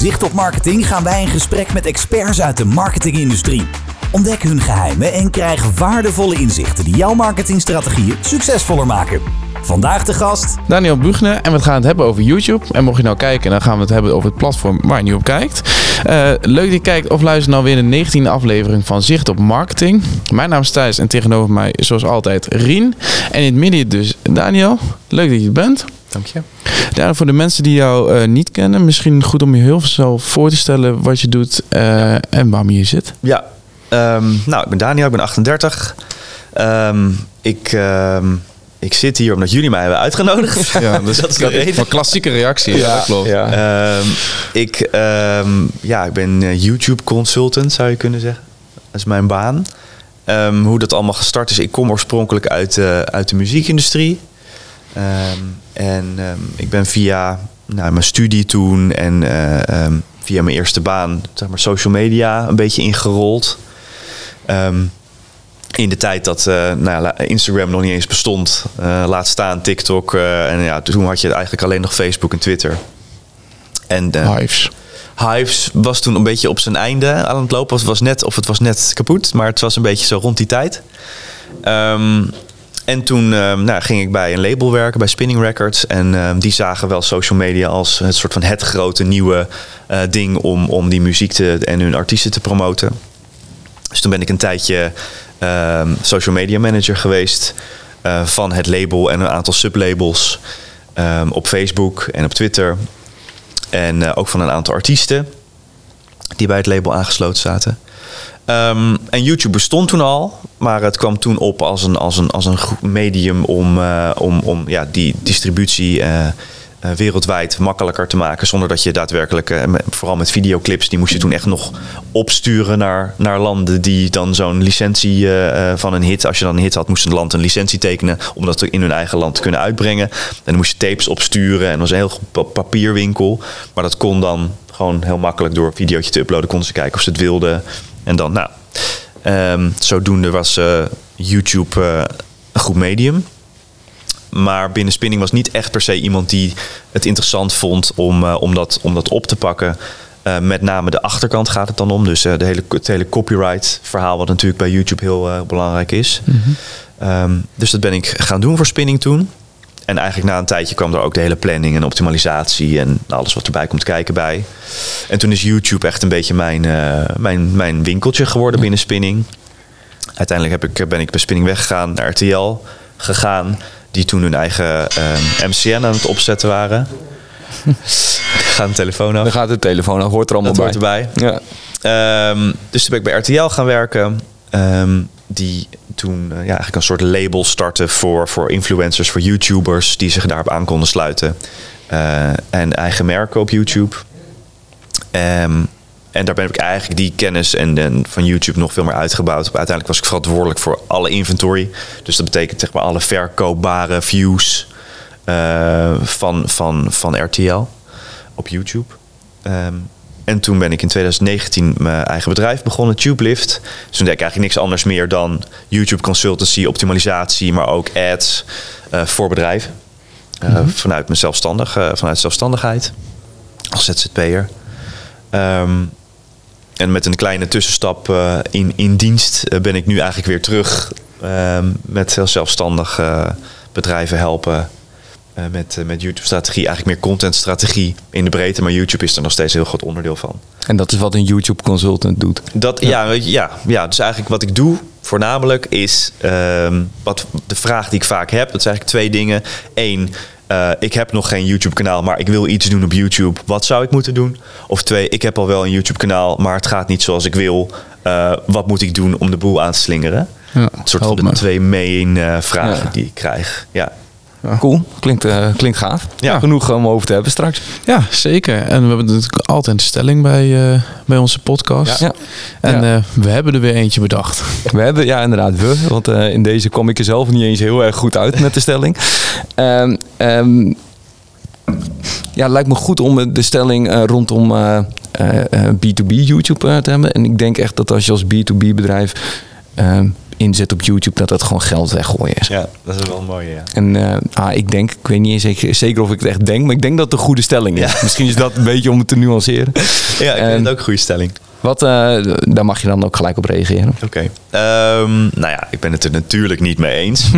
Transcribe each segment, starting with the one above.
Zicht op Marketing gaan wij in gesprek met experts uit de marketingindustrie. Ontdek hun geheimen en krijg waardevolle inzichten die jouw marketingstrategieën succesvoller maken. Vandaag de gast Daniel Buchner en we gaan het hebben over YouTube. En mocht je nou kijken, dan gaan we het hebben over het platform waar je nu op kijkt. Uh, leuk dat je kijkt of luistert nou weer de 19e aflevering van Zicht op Marketing. Mijn naam is Thijs en tegenover mij zoals altijd Rien. En in het midden dus Daniel. Leuk dat je het bent. Dank je. Ja, voor de mensen die jou uh, niet kennen, misschien goed om je heel veel voor te stellen wat je doet uh, en waarom je hier zit. Ja, um, nou, ik ben Daniel, ik ben 38. Um, ik, um, ik zit hier omdat jullie mij hebben uitgenodigd. Ja, dus dat is de reden. Een klassieke reactie. Ja, ja klopt. Ja. ik, ja, ik ben eh, YouTube consultant, zou je kunnen zeggen. Dat is mijn baan. hoe dat allemaal gestart is, ik kom oorspronkelijk uit, uh, uit de muziekindustrie. En ik ben via nou, mijn studie toen en uh, via mijn eerste baan, zeg maar, social media een beetje ingerold. In de tijd dat uh, nou Instagram nog niet eens bestond, uh, laat staan TikTok. En ja, toen had je eigenlijk alleen nog Facebook en Twitter. En Hives. Hives was toen een beetje op zijn einde aan het lopen. Of het was net, of het was net kapot, maar het was een beetje zo rond die tijd. Um, en toen um, nou, ging ik bij een label werken, bij Spinning Records. En um, die zagen wel social media als het soort van het grote nieuwe ding om, om die muziek te, en hun artiesten te promoten. Dus toen ben ik een tijdje uh, social media manager geweest uh, van het label en een aantal sublabels op Facebook en op Twitter. En uh, ook van een aantal artiesten die bij het label aangesloten zaten. Um, en YouTube bestond toen al, maar het kwam toen op als een, als een, als een medium om, uh, om, om ja, die distributie uh, wereldwijd makkelijker te maken. Zonder dat je daadwerkelijk, vooral met videoclips, die moest je toen echt nog opsturen naar, naar landen die dan zo'n licentie van een hit. Als je dan een hit had, moest een land een licentie tekenen om dat in hun eigen land te kunnen uitbrengen. En dan moest je tapes opsturen en dat was een heel papierwinkel. Maar dat kon dan gewoon heel makkelijk door een videootje te uploaden. Konden ze kijken of ze het wilden. En dan, nou, um, zodoende was YouTube een goed medium. Maar binnen spinning was niet echt per se iemand die het interessant vond om, uh, om, dat, om dat op te pakken. Uh, met name de achterkant gaat het dan om. Dus uh, de hele, het hele copyright verhaal, wat natuurlijk bij YouTube heel belangrijk is. Mm -hmm. um, dus dat ben ik gaan doen voor spinning toen. En eigenlijk na een tijdje kwam er ook de hele planning en optimalisatie en alles wat erbij komt kijken bij. En toen is YouTube echt een beetje mijn, mijn, mijn winkeltje geworden binnen spinning. Uiteindelijk heb ik, ben ik bij spinning weggegaan naar RTL gegaan die toen hun eigen um, MCN aan het opzetten waren. gaat de telefoon af. Dan gaat de telefoon af, hoort er allemaal dat bij. Hoort erbij. Ja. Um, dus toen ben ik bij RTL gaan werken. Um, die toen uh, ja, eigenlijk een soort label startte voor, voor influencers, voor YouTubers die zich daarop aan konden sluiten. Uh, en eigen merken op YouTube. Um, en daar ben ik eigenlijk die kennis en, en, van YouTube nog veel meer uitgebouwd. Uiteindelijk was ik verantwoordelijk voor alle inventory. Dus dat betekent zeg maar alle verkoopbare views uh, van, van, van RTL op YouTube. Um, en toen ben ik in 2019 mijn eigen bedrijf begonnen, TubeLift. Dus toen deed ik eigenlijk niks anders meer dan YouTube consultancy, optimalisatie, maar ook ads uh, voor bedrijven. Uh, mm -hmm. Vanuit mijn zelfstandig, vanuit zelfstandigheid als ZZP'er. Um, en met een kleine tussenstap in, in dienst ben ik nu eigenlijk weer terug uh, met heel zelfstandig bedrijven helpen. Met, met YouTube-strategie, eigenlijk meer content-strategie in de breedte. Maar YouTube is er nog steeds een heel groot onderdeel van. En dat is wat een YouTube-consultant doet? Dat, ja. Ja, ja, ja, dus eigenlijk wat ik doe voornamelijk is um, wat de vraag die ik vaak heb. Dat zijn eigenlijk twee dingen. Eén, uh, ik heb nog geen YouTube-kanaal, maar ik wil iets doen op YouTube. Wat zou ik moeten doen? Of twee, ik heb al wel een YouTube-kanaal, maar het gaat niet zoals ik wil. Uh, wat moet ik doen om de boel aan te slingeren? Ja, een soort van de me. twee main uh, vragen ja. die ik krijg. Ja. Ja. Cool, klinkt, uh, klinkt gaaf. Ja. Genoeg om over te hebben straks. Ja, zeker. En we hebben natuurlijk altijd een stelling bij, uh, bij onze podcast. Ja. En ja. Uh, we hebben er weer eentje bedacht. We hebben, ja inderdaad, we. Want in deze kwam ik er zelf niet eens heel erg goed uit met de stelling. Um, um, ja, het lijkt me goed om de stelling rondom B2B YouTube te hebben. En ik denk echt dat als je als B2B bedrijf inzet op YouTube, dat dat gewoon geld weggooien is. Ja, dat is wel mooi, ja. En uh, ah, ik denk, ik weet niet zeker, zeker of ik het echt denk, maar ik denk dat het een goede stelling is. Misschien is dat een beetje om het te nuanceren. Ja, ik vind het ook een goede stelling. Wat, uh, daar mag je dan ook gelijk op reageren. Oké. Ehm, nou ja, ik ben het er natuurlijk niet mee eens.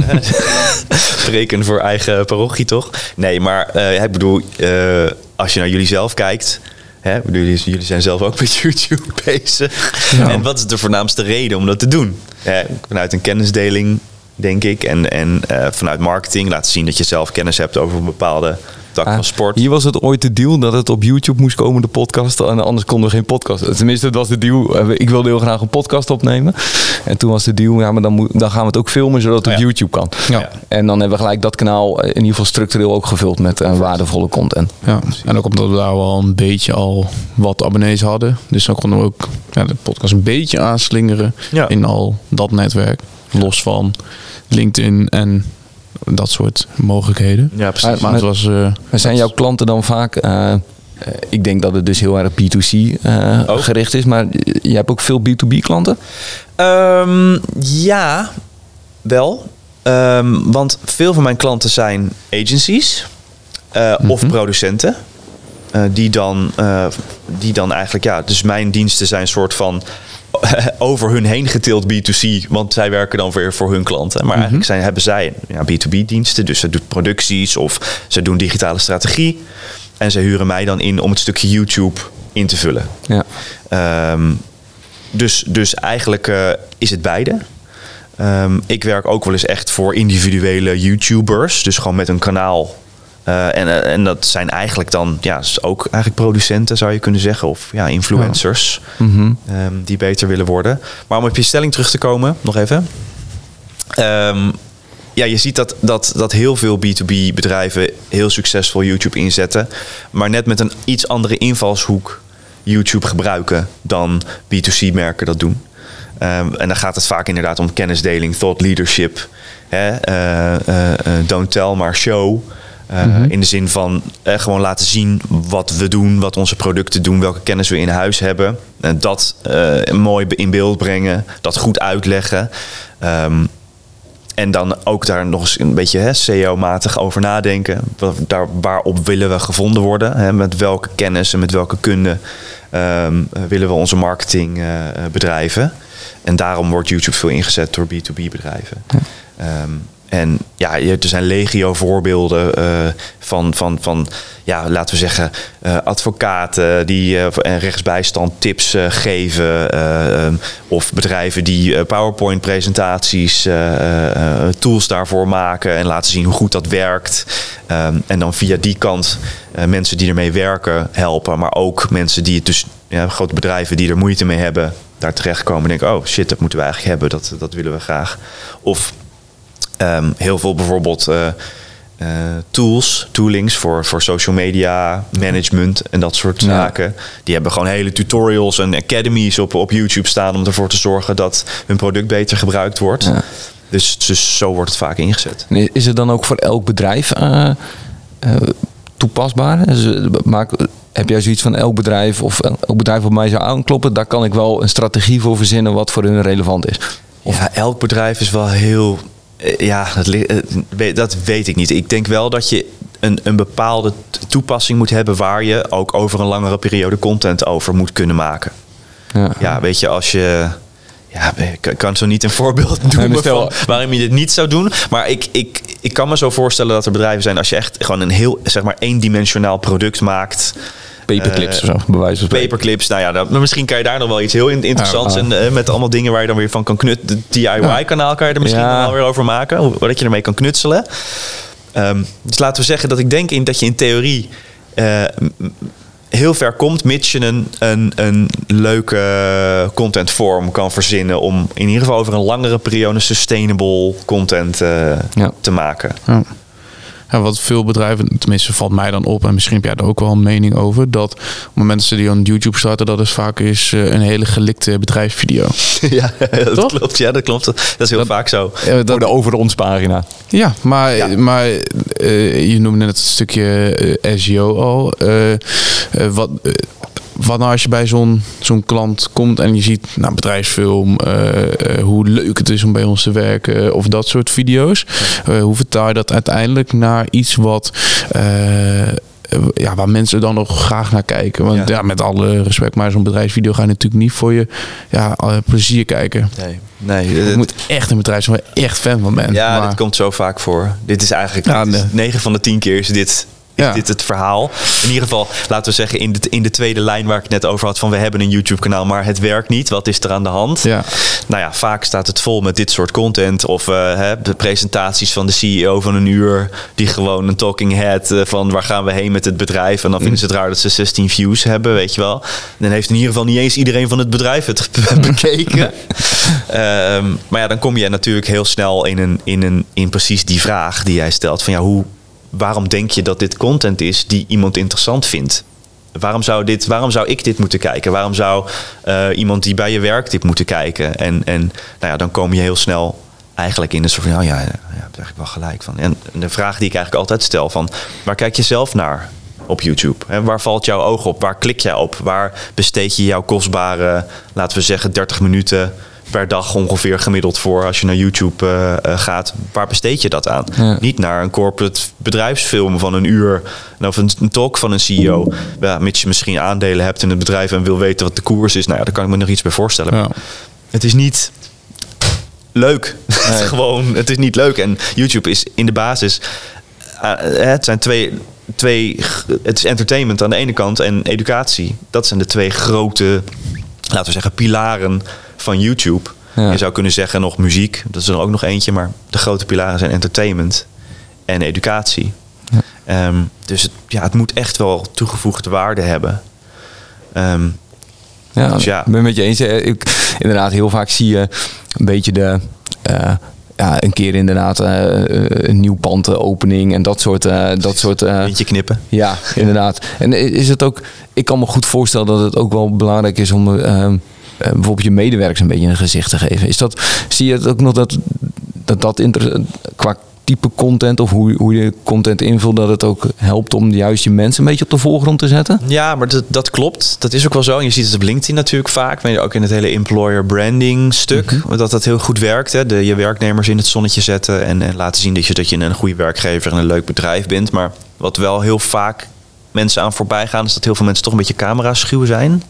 Spreken voor eigen parochie, toch? Nee, maar uh, ik bedoel, uh, als je naar jullie zelf kijkt... Hè, jullie zijn zelf ook met YouTube bezig. Ja. En wat is de voornaamste reden om dat te doen? Vanuit een kennisdeling, denk ik. En, en vanuit marketing laten zien dat je zelf kennis hebt over een bepaalde tak van sport. Hier was het ooit de deal dat het op YouTube moest komen, de podcast. En anders konden we geen podcast. Tenminste, dat was de deal. Eh, ik wilde heel graag een podcast opnemen. En toen was de deal, ja, maar dan, moet, dan gaan we het ook filmen zodat het op YouTube kan. Ja. En dan hebben we gelijk dat kanaal eh, in ieder geval structureel ook gevuld met uh, waardevolle content. Ja. En ook omdat we daar wel een beetje al wat abonnees hadden. Dus dan konden we ook ja, de podcast een beetje aanslingeren in al dat netwerk. Los van LinkedIn en dat soort mogelijkheden. Ja, precies. Maar, het was, uh, zijn jouw klanten dan vaak... Uh, ik denk dat het dus heel erg B2C uh, gericht is, maar je hebt ook veel B2B klanten? Um, ja, wel. Um, want veel van mijn klanten zijn agencies mm -hmm. of producenten. Uh, die, dan, die dan eigenlijk, ja, dus mijn diensten zijn een soort van over hun heen getild B2C, want zij werken dan weer voor hun klanten. Maar -hmm. eigenlijk zijn, hebben zij ja, B2B-diensten, dus ze doen producties of ze doen digitale strategie. En ze huren mij dan in om het stukje YouTube in te vullen. Ja. Um, dus, dus eigenlijk uh, is het beide. Um, ik werk ook wel eens echt voor individuele YouTubers, dus gewoon met een kanaal uh, en, en dat zijn eigenlijk dan ja, ook eigenlijk producenten, zou je kunnen zeggen. Of ja, influencers ja. Mm -hmm. um, die beter willen worden. Maar om op je stelling terug te komen, nog even. Um, ja, je ziet dat, dat, dat heel veel B2B bedrijven heel succesvol YouTube inzetten. Maar net met een iets andere invalshoek YouTube gebruiken dan B2C merken dat doen. Um, en dan gaat het vaak inderdaad om kennisdeling, thought leadership. Hè? Uh, don't tell, maar show. Uh, mm -hmm. In de zin van uh, gewoon laten zien wat we doen, wat onze producten doen, welke kennis we in huis hebben. En dat uh, mooi in beeld brengen, dat goed uitleggen. Um, en dan ook daar nog eens een beetje SEO-matig over nadenken. Daar, waarop willen we gevonden worden? Hè? Met welke kennis en met welke kunde um, willen we onze marketing bedrijven? En daarom wordt YouTube veel ingezet door B2B-bedrijven. Ja. Um, en ja, er zijn legio voorbeelden uh, van, van, van, ja, laten we zeggen, uh, advocaten die uh, rechtsbijstand tips geven. Um, of bedrijven die PowerPoint-presentaties, tools daarvoor maken en laten zien hoe goed dat werkt. Um, en dan via die kant mensen die ermee werken helpen. Maar ook mensen die het dus, ja, grote bedrijven die er moeite mee hebben, daar terechtkomen en denken: oh shit, dat moeten we eigenlijk hebben, dat, dat willen we graag. Of Um, heel veel bijvoorbeeld uh, uh, tools, toolings voor, voor social media management en dat soort ja. zaken. Die hebben gewoon hele tutorials en academies op, op YouTube staan om ervoor te zorgen dat hun product beter gebruikt wordt. Ja. Dus, dus zo wordt het vaak ingezet. Is het dan ook voor elk bedrijf uh, toepasbaar? Dus, maak, heb jij zoiets van elk bedrijf of elk bedrijf wat mij zou aankloppen, daar kan ik wel een strategie voor verzinnen wat voor hun relevant is? Of ja, elk bedrijf is wel heel eh, ja, dat, eh, dat, weet ik niet. Ik denk wel dat je een, een bepaalde toepassing moet hebben waar je ook over een langere periode content over moet kunnen maken. Ja, ja weet je, als je. Ja, ik kan zo niet een voorbeeld doen waarom je dit niet zou doen. Maar ik, ik, ik kan me zo voorstellen dat er bedrijven zijn als je echt gewoon een heel, zeg maar, eendimensionaal product maakt. Paperclips of zo, bewijs Paperclips, nou ja, dat, misschien kan je daar nog wel iets heel interessants. En uh, met allemaal dingen waar je dan weer van kan knutselen. DIY-kanaal kan je er misschien ja. wel weer over maken. Dat je ermee kan knutselen. Um, dus laten we zeggen dat ik denk in dat je in theorie uh, heel ver komt, mits je een, een, een leuke contentvorm kan verzinnen om in ieder geval over een langere periode sustainable content uh, ja. te maken. Ja. Ja, wat veel bedrijven, tenminste valt mij dan op, en misschien heb jij er ook wel een mening over, dat op mensen die aan YouTube starten, dat is vaak is een hele gelikte bedrijfsvideo. Ja, dat Toch? klopt. Ja, dat klopt. Dat is heel dat, vaak zo. Ja, dat, Voor de over ons pagina. Ja, maar, ja. maar uh, je noemde net het stukje uh, SEO al. Uh, wat wat nou als je bij zo'n zo'n klant komt en je ziet nou, bedrijfsfilm, hoe leuk het is om bij ons te werken of dat soort video's. hoe vertaal je dat uiteindelijk naar iets wat ja, waar mensen dan nog graag naar kijken. Want ja, met alle respect, maar zo'n bedrijfsvideo ga je natuurlijk niet voor je ja, plezier kijken. Nee, nee. Je moet echt een bedrijf zijn waar je echt fan van bent. Ja, maar... dit komt zo vaak voor. Dit is eigenlijk ja, 9 van de 10 keer is dit ja. dit het verhaal. In ieder geval, laten we zeggen, in de, in de tweede lijn waar ik het net over had: van we hebben een YouTube-kanaal, maar het werkt niet. Wat is er aan de hand? Ja. Nou ja, vaak staat het vol met dit soort content. Of uh, hè, de presentaties van de CEO van een uur, die gewoon een talking head uh, van waar gaan we heen met het bedrijf. En dan vinden ze het raar dat ze 16 views hebben, weet je wel. dan heeft in ieder geval niet eens iedereen van het bedrijf het bekeken. um, maar ja, dan kom je natuurlijk heel snel in, een, in, een, in precies die vraag die jij stelt: van ja, hoe waarom denk je dat dit content is die iemand interessant vindt? Waarom zou, dit, waarom zou ik dit moeten kijken? Waarom zou uh, iemand die bij je werkt dit moeten kijken? En, en nou ja, dan kom je heel snel eigenlijk in een soort van, oh ja, ja, daar heb wel gelijk van. En de vraag die ik eigenlijk altijd stel van, waar kijk je zelf naar op YouTube? He, waar valt jouw oog op? Waar klik jij op? Waar besteed je jouw kostbare, laten we zeggen, 30 minuten per dag ongeveer gemiddeld voor als je naar YouTube uh, gaat. Waar besteed je dat aan? Niet naar een corporate bedrijfsfilm van een uur of een, een talk van een CEO. Ja, mits je misschien aandelen hebt in het bedrijf en wil weten wat de koers is. Nou ja, daar kan ik me nog iets bij voorstellen. Ja. Het is niet leuk. het, is gewoon, het is niet leuk. En YouTube is in de basis. Uh, het zijn twee, twee. Het is entertainment aan de ene kant en educatie. Dat zijn de twee grote, laten we zeggen, pilaren van YouTube. Je zou kunnen zeggen nog muziek, dat is er ook nog eentje, maar de grote pilaren zijn entertainment en educatie. Ja. Ehm, dus het, ja, het moet echt wel toegevoegde waarde hebben. Um, ja, dus ja, ik ben met je eens. Ik, inderdaad, heel vaak zie je een beetje de. Uh, ja, een keer inderdaad uh, een nieuw pand opening en dat soort uh, dat soort uh, beetje knippen. Ja, inderdaad. En is het ook ik kan me goed voorstellen dat het ook wel belangrijk is om ehm, eh, bijvoorbeeld je medewerkers een beetje een gezicht te geven. Is dat, zie je het ook nog dat dat, dat inter, qua type content of hoe, hoe je content invult, dat het ook helpt om juist je mensen een beetje op de voorgrond te zetten? Ja, maar dat, dat klopt. Dat is ook wel zo. En je ziet het op LinkedIn natuurlijk vaak, maar ook in het hele employer branding stuk, mhm. dat dat heel goed werkt. Hè? De, je werknemers in het zonnetje zetten en, en laten zien dat je, dat je een goede werkgever en een leuk bedrijf bent. Maar wat wel heel vaak mensen aan voorbij gaan, is dat heel veel mensen toch een beetje camera schuw zijn.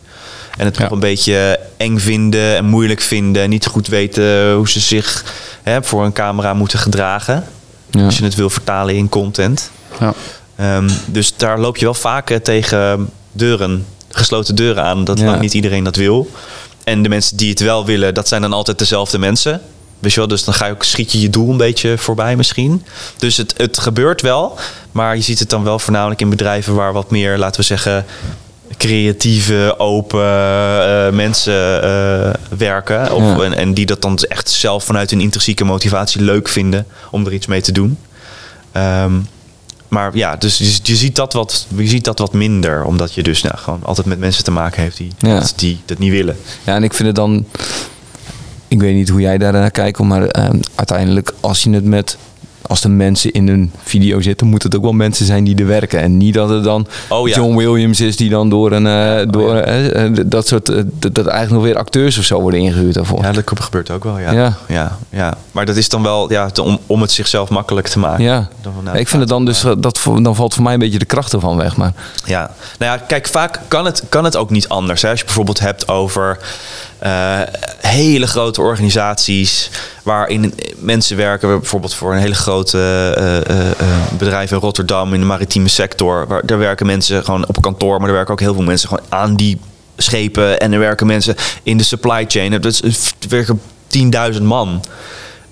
En het toch een beetje eng vinden en moeilijk vinden. En niet goed weten hoe ze zich hè, voor een camera moeten gedragen. Als je het wil vertalen in content. Ja. Ehm, dus daar loop je wel vaak eh, tegen deuren, gesloten deuren aan. Dat lang niet iedereen dat wil. En de mensen die het wel willen, dat zijn dan altijd dezelfde mensen. Weet je wel, dus dan ga je ook, schiet je je doel een beetje voorbij misschien. Dus het, het gebeurt wel, maar je ziet het dan wel voornamelijk in bedrijven waar wat meer, laten we zeggen, creatieve, open uh, mensen uh, werken. Of, en, en, die dat dan echt zelf vanuit hun intrinsieke motivatie leuk vinden om er iets mee te doen. Um, maar ja, dus je, je, ziet dat wat, je ziet dat wat minder. Omdat je dus nou, gewoon altijd met mensen te maken heeft die, ja. die dat niet willen. Ja, en ik vind het dan... Ik weet niet hoe jij daar naar kijkt, maar uh, uiteindelijk als je het met als de mensen in een video zitten, moet het ook wel mensen zijn die er werken. En niet dat het dan oh, ja. John Williams is die dan door een. Uh, door, uh, dat soort. dat, dat eigenlijk nog weer acteurs of zo worden ingehuurd daarvoor. Ja, dat gebeurt ook wel. Ja. Ja. ja, ja. Maar dat is dan wel ja, om, om het zichzelf makkelijk te maken. Ja. Dan, nou, ik vind het dan dus. Dat, dan valt voor mij een beetje de kracht ervan weg. Maar. Ja, nou ja, kijk, vaak kan het, kan het ook niet anders. Hè? Als je bijvoorbeeld hebt over. Uh, hele grote organisaties waarin mensen werken, bijvoorbeeld voor een hele grote uh, bedrijf in Rotterdam in de maritieme sector. Waar, daar werken mensen gewoon op kantoor, maar er werken ook heel veel mensen gewoon aan die schepen en er werken mensen in de supply chain. Dat is, er werken 10.000 man.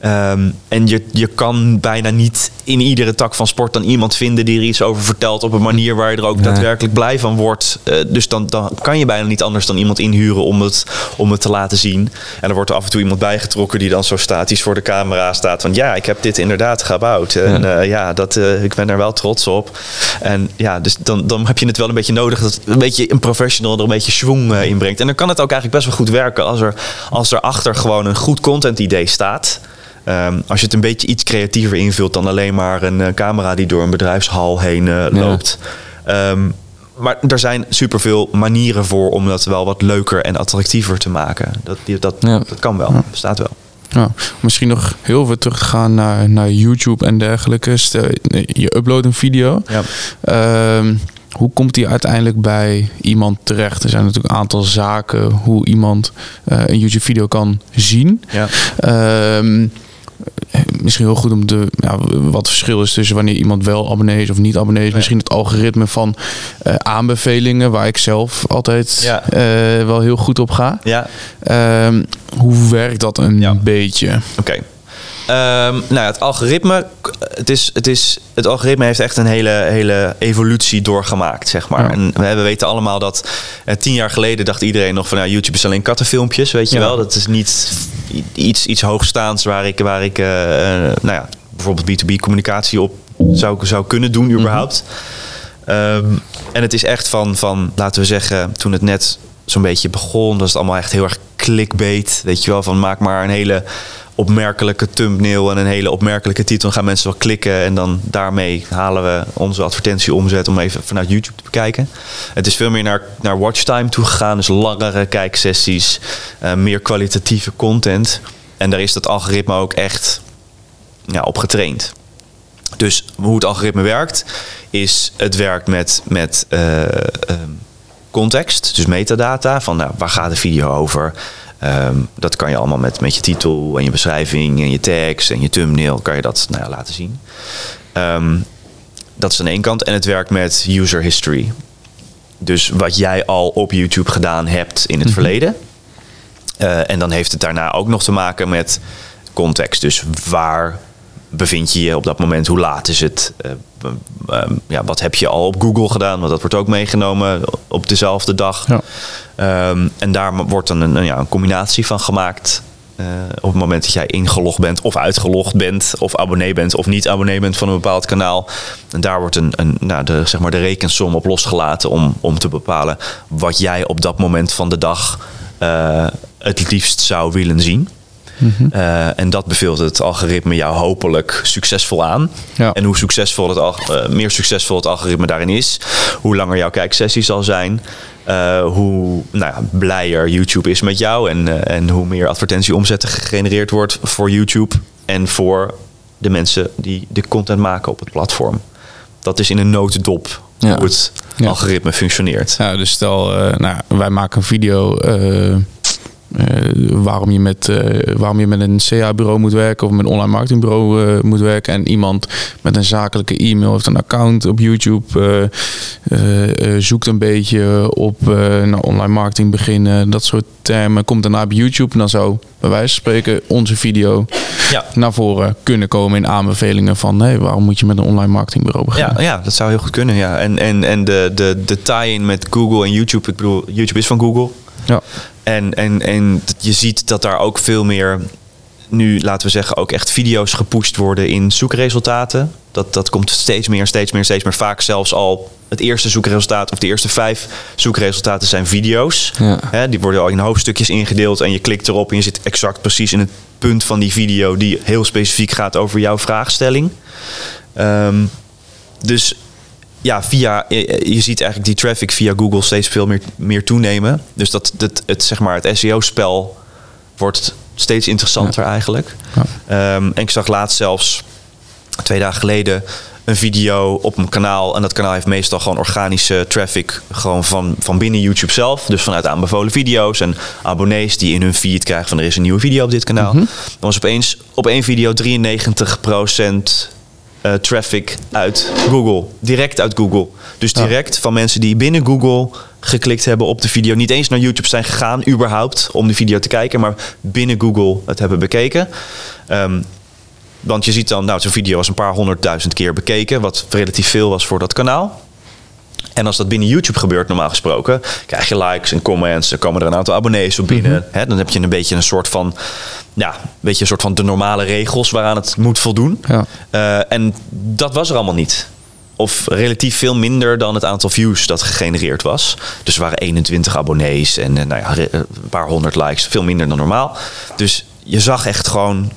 Um, en je, je kan bijna niet in iedere tak van sport dan iemand vinden die er iets over vertelt op een manier waar je er ook daadwerkelijk blij van wordt. Uh, dus dan, dan kan je bijna niet anders dan iemand inhuren om het, om het te laten zien. En er wordt er af en toe iemand bijgetrokken die dan zo statisch voor de camera staat van ja, ik heb dit inderdaad gebouwd. En ja, uh, ja dat, uh, ik ben er wel trots op. En ja, dus dan, dan heb je het wel een beetje nodig dat een beetje een professional er een beetje schwung inbrengt. En dan kan het ook eigenlijk best wel goed werken als er, als er achter gewoon een goed content idee staat. Um, als je het een beetje iets creatiever invult dan alleen maar een uh, camera die door een bedrijfshal heen uh, loopt. Ja. Um, maar er zijn superveel manieren voor om dat wel wat leuker en attractiever te maken. Dat, dat, dat kan wel, ja. bestaat wel. Ja, misschien nog heel veel terug te gaan naar, naar YouTube en dergelijke. Stel, je uploadt een video. Ja. Ehm, hoe komt die uiteindelijk bij iemand terecht? Er zijn natuurlijk een aantal zaken hoe iemand uh, een YouTube-video kan zien. Ja. Ehm, misschien heel goed om te. Ja, wat het verschil is tussen wanneer iemand wel abonnee is of niet abonnee is. Misschien het algoritme van uh, aanbevelingen, waar ik zelf altijd ja. uh, wel heel goed op ga. Ja. Um, hoe werkt dat een ja. beetje? Oké. Um, nou ja, het algoritme, het, is, het, is, het algoritme heeft echt een hele, hele evolutie doorgemaakt, zeg maar. Ja. En we, we, weten allemaal dat uh, tien jaar geleden dacht iedereen nog van nou, YouTube is alleen kattenfilmpjes, weet je ja. wel. Dat is niet iets, iets hoogstaans waar ik, waar ik uh, uh, nou ja, bijvoorbeeld B2B communicatie op zou, zou kunnen doen überhaupt. Mm -hmm. um, en het is echt van, van, laten we zeggen, toen het net zo'n beetje begon, is het allemaal echt heel erg clickbait, weet je wel, van maak maar een hele opmerkelijke thumbnail en een hele opmerkelijke titel. Dan gaan mensen wel klikken en dan daarmee halen we onze advertentie omzet om even vanuit YouTube te bekijken. Het is veel meer naar, naar watchtime toe gegaan, dus langere kijksessies, uh, meer kwalitatieve content. En daar is dat algoritme ook echt ja, op getraind. Dus hoe het algoritme werkt, is het werkt met, met uh, uh, context, dus metadata. Van nou, waar gaat de video over? Um, dat kan je allemaal met, met je titel en je beschrijving en je tekst en je thumbnail kan je dat nou ja, laten zien. Um, dat is aan één kant. En het werkt met user history. Dus wat jij al op YouTube gedaan hebt in het mm -hmm. verleden. Uh, en dan heeft het daarna ook nog te maken met context. Dus waar bevind je je op dat moment? Hoe laat is het? Uh, uh, ja, wat heb je al op Google gedaan? Want dat wordt ook meegenomen op dezelfde dag. Ja. Um, en daar wordt dan een, ja, een combinatie van gemaakt. Uh, op het moment dat jij ingelogd bent of uitgelogd bent, of abonnee bent of niet abonnee bent van een bepaald kanaal. En daar wordt een, een, nou, de, zeg maar de rekensom op losgelaten om, om te bepalen wat jij op dat moment van de dag uh, het liefst zou willen zien. Mm -hmm. uh, en dat beveelt het algoritme jou hopelijk succesvol aan. Ja. En hoe succesvol het, uh, meer succesvol het algoritme daarin is, hoe langer jouw kijksessie zal zijn, uh, hoe nou ja, blijer YouTube is met jou en, en hoe meer advertentieomzet gegenereerd wordt voor YouTube en voor de mensen die de content maken op het platform. Dat is in een notendop ja. hoe het ja. algoritme functioneert. Ja, dus stel, nou, wij maken een video uh, waarom, je met, uh, waarom je met een CA-bureau moet werken of met een online marketingbureau uh, moet werken. En iemand met een zakelijke e-mail heeft een account op YouTube, zoekt een beetje op nou, online marketing beginnen, dat soort termen. Komt daarna op YouTube en dan zou bij wijze van spreken onze video ja. naar voren kunnen komen in aanbevelingen van hey, waarom moet je met een online marketingbureau beginnen. Ja, ja dat zou heel goed kunnen. Ja. En, en, en de, de, de tie-in met Google en YouTube, ik bedoel, YouTube is van Google. Ja. En, en, en je ziet dat daar ook veel meer nu, laten we zeggen, ook echt video's gepusht worden in zoekresultaten. Dat, dat komt steeds meer, steeds meer, steeds meer. Vaak zelfs al het eerste zoekresultaat of de eerste vijf zoekresultaten zijn video's. Ja. He, die worden al in hoofdstukjes ingedeeld en je klikt erop en je zit exact precies in het punt van die video die heel specifiek gaat over jouw vraagstelling. Um, dus ja, via, je ziit eigenlijk die traffic via Google steeds veel meer, meer toenemen. Dus dat, dat het, zeg maar, het SEO-spel wordt steeds interessanter ja. eigenlijk. Ja. Um, en ik zag laatst zelfs, twee dagen geleden, een video op een kanaal. En dat kanaal heeft meestal gewoon organische traffic gewoon van, van binnen YouTube zelf. Dus vanuit aanbevolen video's en abonnees die in hun feed krijgen van er is een nieuwe video op dit kanaal. Mm -hmm. Dan was opeens op één video 93% uh, traffic uit Google. Direct uit Google. Dus direct ja. van mensen die binnen Google geklikt hebben op de video. Niet eens naar YouTube zijn gegaan, überhaupt, om de video te kijken. Maar binnen Google het hebben bekeken. Um, want je ziet dan, nou, zo'n video was een paar honderdduizend keer bekeken. Wat relatief veel was voor dat kanaal. En als dat binnen YouTube gebeurt, normaal gesproken, krijg je likes en comments. Er komen er een aantal abonnees op binnen. Mm -hmm. dan heb je een beetje een soort van, ja, een beetje een soort van de normale regels waaraan het moet voldoen. Ja. Uh, en dat was er allemaal niet. Of relatief veel minder dan het aantal views dat gegenereerd was. Dus er waren 21 abonnees en nou ja, een paar honderd likes. Veel minder dan normaal. Dus je zag echt gewoon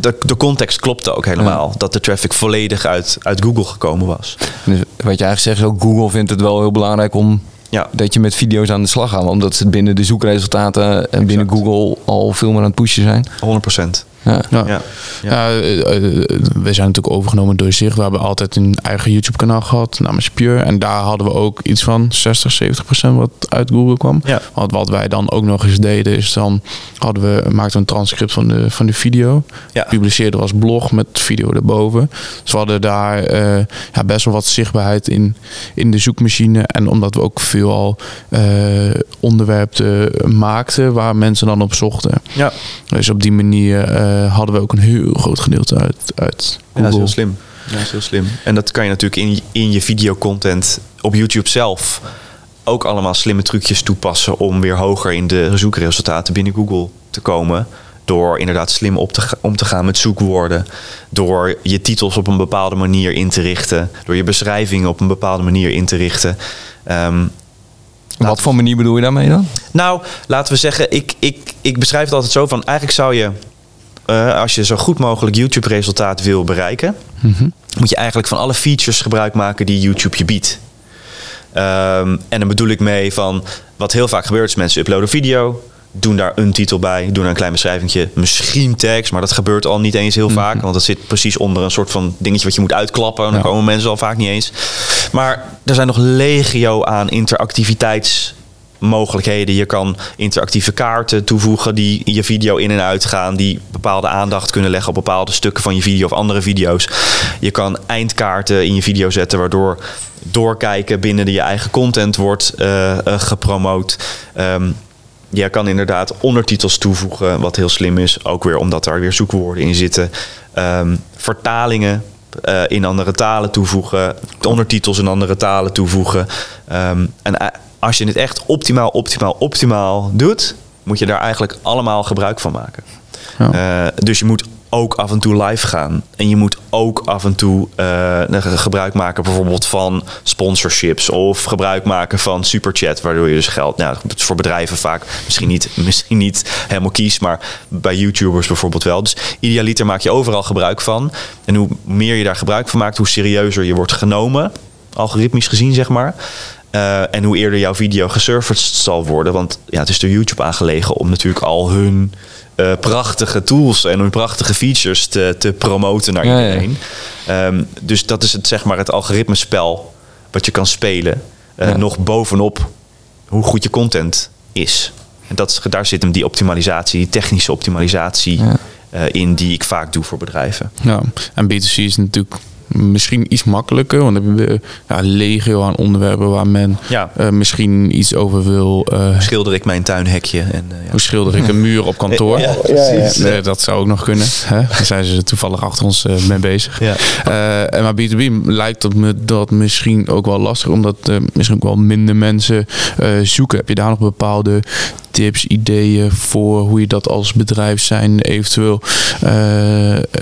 de, de context klopte ook helemaal. Dat de traffic volledig uit, uit Google gekomen was. Dus wat je eigenlijk zegt, is ook Google vindt het wel heel belangrijk om ja. dat je met video's aan de slag gaat. Omdat ze binnen de zoekresultaten en binnen Google al veel meer aan het pushen zijn. 100%. Ja. Ja. ja. Eh, eh, we zijn natuurlijk overgenomen door zich. We hebben altijd een eigen YouTube kanaal gehad, namens Pure. En daar hadden we ook iets van 60, 70 procent wat uit Google kwam. Ja. Want wat wij dan ook nog eens deden, is dan hadden we, maakten een transcript van de, van de video. Ja. Publiceerden als blog met video erboven. Dus we hadden daar uh, ja, best wel wat zichtbaarheid in, in de zoekmachine. En omdat we ook veel al uh, onderwerpen maakten waar mensen dan op zochten. Ja. Dus op die manier uh, hadden we ook een heel groot gedeelte uit, uit Google. Ja, dat is heel slim. Ja, dat is heel slim. En dat kan je natuurlijk in, in je videocontent op YouTube zelf ook allemaal slimme trucjes toepassen om weer hoger in de zoekresultaten binnen Google te komen. Door inderdaad slim op te, om te gaan met zoekwoorden. Door je titels op een bepaalde manier in te richten. Door je beschrijvingen op een bepaalde manier in te richten. Um, Wat voor manier bedoel je daarmee dan? Nou, laten we zeggen, ik, ik, ik beschrijf het altijd zo van eigenlijk zou je uh, als je zo goed mogelijk YouTube-resultaat wil bereiken, mm moet je eigenlijk van alle features gebruik maken die YouTube je biedt. Um, en dan bedoel ik mee van wat heel vaak gebeurt is mensen uploaden video, doen daar een titel bij, doen daar een klein beschrijving, misschien tekst, maar dat gebeurt al niet eens heel mhm. vaak, want dat zit precies onder een soort van dingetje wat je moet uitklappen. En dan komen mensen al vaak niet eens. Maar er zijn nog legio aan interactiviteits mogelijkheden. Je kan interactieve kaarten toevoegen die je video in en uit gaan, die bepaalde aandacht kunnen leggen op bepaalde stukken van je video of andere video's. Je kan eindkaarten in je video zetten, waardoor doorkijken binnen je eigen content wordt uh, uh, gepromoot. Um, je kan inderdaad ondertitels toevoegen, wat heel slim is. Ook weer omdat daar weer zoekwoorden in zitten. Um, vertalingen uh, in andere talen toevoegen. Ondertitels in andere talen toevoegen. Um, en als je het echt optimaal, optimaal, optimaal doet, moet je daar eigenlijk allemaal gebruik van maken. Ja. Uh, dus je moet ook af en toe live gaan. En je moet ook af en toe uh, gebruik maken bijvoorbeeld van sponsorships of gebruik maken van superchat, waardoor je dus geld, nou, dat is voor bedrijven vaak misschien niet, misschien niet helemaal kies, maar bij YouTubers bijvoorbeeld wel. Dus idealiter maak je overal gebruik van. En hoe meer je daar gebruik van maakt, hoe serieuzer je wordt genomen, algoritmisch gezien zeg maar. Uh, en hoe eerder jouw video geserverd zal worden. Want ja, het is door YouTube aangelegen om natuurlijk al hun uh, prachtige tools en hun prachtige features te, te promoten naar iedereen. Ja, um, dus dat is het, zeg maar, het algoritmespel wat je kan spelen. Uh, nog bovenop hoe goed je content is. En dat, daar zit hem die optimalisatie, die technische optimalisatie in die ik vaak doe voor bedrijven. Ja, en B2C is natuurlijk misschien iets makkelijker. Want dan hebben we ja, legio aan onderwerpen waar men ja. uh, misschien iets over wil. Uh, schilder ik mijn tuinhekje? En, uh, ja. Hoe schilder ik een muur op kantoor? Ja, ja, dat zou ook nog kunnen. Hè? Daar zijn ze toevallig achter ons mee bezig. Maar B2B lijkt dat me dat misschien ook wel lastig. Omdat misschien ook wel minder mensen zoeken. Heb je daar nog bepaalde tips, ideeën voor hoe je dat als bedrijf zijn eventueel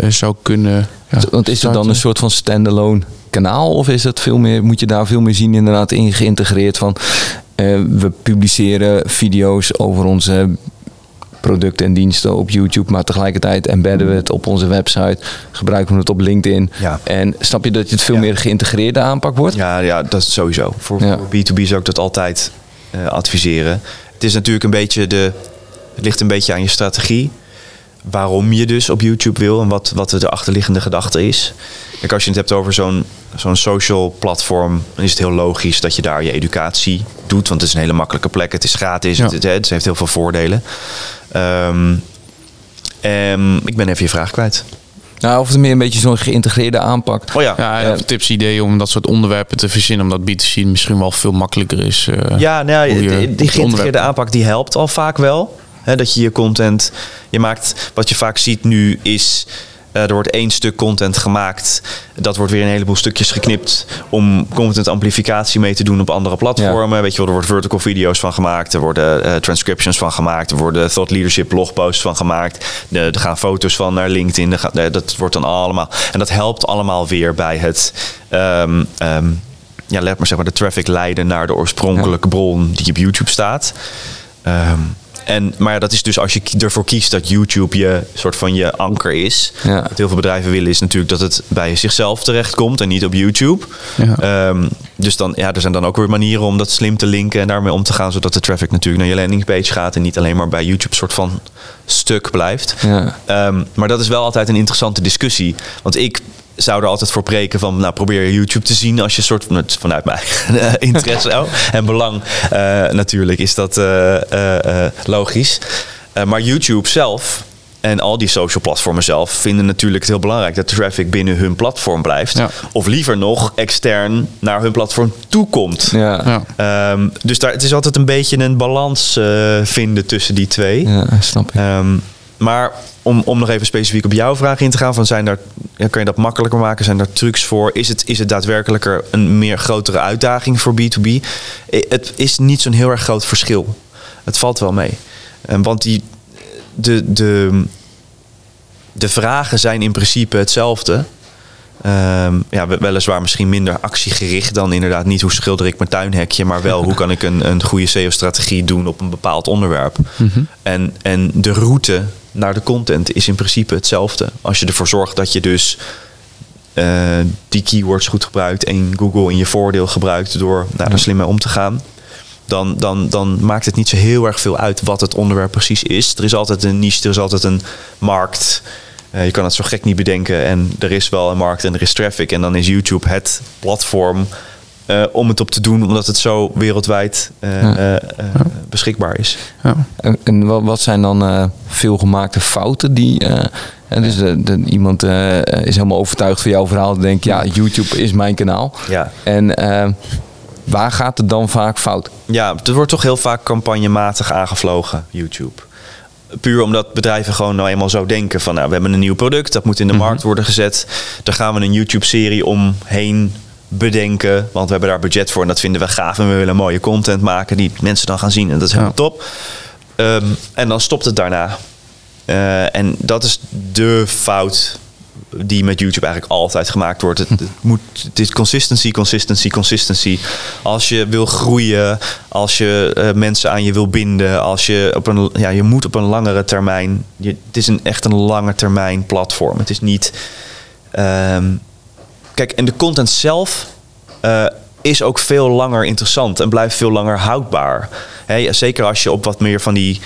zou kunnen want is het dan een soort van standalone kanaal? Of is het veel meer, moet je daar veel meer zien inderdaad in geïntegreerd van... Uh, we publiceren video's over onze producten en diensten op YouTube, maar tegelijkertijd embedden we het op onze website, gebruiken we het op LinkedIn. Ja. En snap je dat het veel meer geïntegreerde aanpak wordt? Ja, ja dat is sowieso. Voor, voor B2B zou ik dat altijd uh, adviseren. Het is natuurlijk een beetje de. Het ligt een beetje aan je strategie waarom je dus op YouTube wil en wat, wat de achterliggende gedachte is. Kijk, als je het hebt over zo'n zo'n social platform, dan is het heel logisch dat je daar je educatie doet. Want het is een hele makkelijke plek. Het is gratis. Het, het, het, heeft heel veel voordelen. Um, ik ben even je vraag kwijt. Nou, of het meer een beetje zo'n geïntegreerde aanpak. Oh ja. Ja, ja tips, ideeën om dat soort onderwerpen te verzinnen. Omdat B2C misschien wel veel makkelijker is. Uh, ja, nou, die, die geïntegreerde aanpak die helpt al vaak wel dat je je content, je maakt, wat je vaak ziet nu is, uh, er wordt één stuk content gemaakt. Dat wordt weer een heleboel stukjes geknipt om content amplificatie mee te doen op andere platformen. Weet je wel, er worden vertical video's van gemaakt. Er worden uh, transcriptions van gemaakt. Er worden thought leadership blogposts van gemaakt. er gaan foto's van naar LinkedIn. dat wordt dan allemaal. En dat helpt allemaal weer bij het. Um, um, ja, let maar zeg maar de traffic leiden naar de oorspronkelijke bron die op YouTube staat. Um, en, maar dat is dus als je ervoor kiest dat YouTube je soort van je anker is. Ja. Wat heel veel bedrijven willen is natuurlijk dat het bij zichzelf terechtkomt en niet op YouTube. Ja. Ehm, dus dan, ja, er zijn dan ook weer manieren om dat slim te linken en daarmee om te gaan, zodat de traffic natuurlijk naar je landingpage gaat en niet alleen maar bij YouTube soort van stuk blijft. Ja. Ehm, maar dat is wel altijd een interessante discussie. Want ik zou er altijd voor preken van, nou probeer YouTube te zien als je soort van, vanuit mijn interesse oh, en belang uh, natuurlijk is dat uh, uh, logisch. maar YouTube zelf en al die social platformen zelf vinden natuurlijk het heel belangrijk dat de traffic binnen hun platform blijft. Of liever nog extern naar hun platform toekomt. Ja. Um, dus daar, het is altijd een beetje een balans vinden tussen die twee. Ja, snap ik. Um, maar om, om nog even specifiek op jouw vraag in te gaan, van zijn daar, kan je dat makkelijker maken? Zijn er trucs voor? Is het, is het daadwerkelijker een meer grotere uitdaging voor B2B? Het is niet zo'n heel erg groot verschil. Het valt wel mee. Want die, de, de, de vragen zijn in principe hetzelfde. Um, ja, weliswaar misschien minder actiegericht dan inderdaad niet hoe schilder ik mijn tuinhekje, maar wel hoe kan ik een, een goede SEO-strategie doen op een bepaald onderwerp. Mhm. en, en de route naar de content is in principe hetzelfde. Als je ervoor zorgt dat je dus uh, die keywords goed gebruikt en Google in je voordeel gebruikt door daar nou, slim mee om te gaan. Dan, dan, dan maakt het niet zo heel erg veel uit wat het onderwerp precies is. Er is altijd een niche, er is altijd een markt. Uh, je kan het zo gek niet bedenken. En er is wel een markt en er is traffic. En dan is YouTube het platform uh, om het op te doen, omdat het zo wereldwijd uh, ja. beschikbaar is. Ja. En, en wat, zijn dan veelgemaakte fouten die. en dus de, de, iemand is helemaal overtuigd van jouw verhaal. Denkt, ja, YouTube is mijn kanaal. Ja. En waar gaat het dan vaak fout? Ja, het wordt toch heel vaak campagnematig aangevlogen, YouTube puur omdat bedrijven gewoon nou eenmaal zo denken van nou, we hebben een nieuw product, dat moet in de mhm. markt worden gezet. Daar gaan we een YouTube-serie omheen bedenken, want we hebben daar budget voor en dat vinden we gaaf en we willen mooie content maken die mensen dan gaan zien en dat is helemaal top. Ehm, en dan stopt het daarna. Uh, en dat is de fout die met YouTube eigenlijk altijd gemaakt wordt. Het, het, moet, het is consistency, consistency, consistency. Als je wil groeien, als je uh, mensen aan je wil binden, als je op een, ja, je moet op een langere termijn. Het is een, echt een lange termijn platform. Het is niet. Um, kijk, en de content zelf uh, is ook veel langer interessant en blijft veel langer houdbaar. Zeker als je op wat meer van die.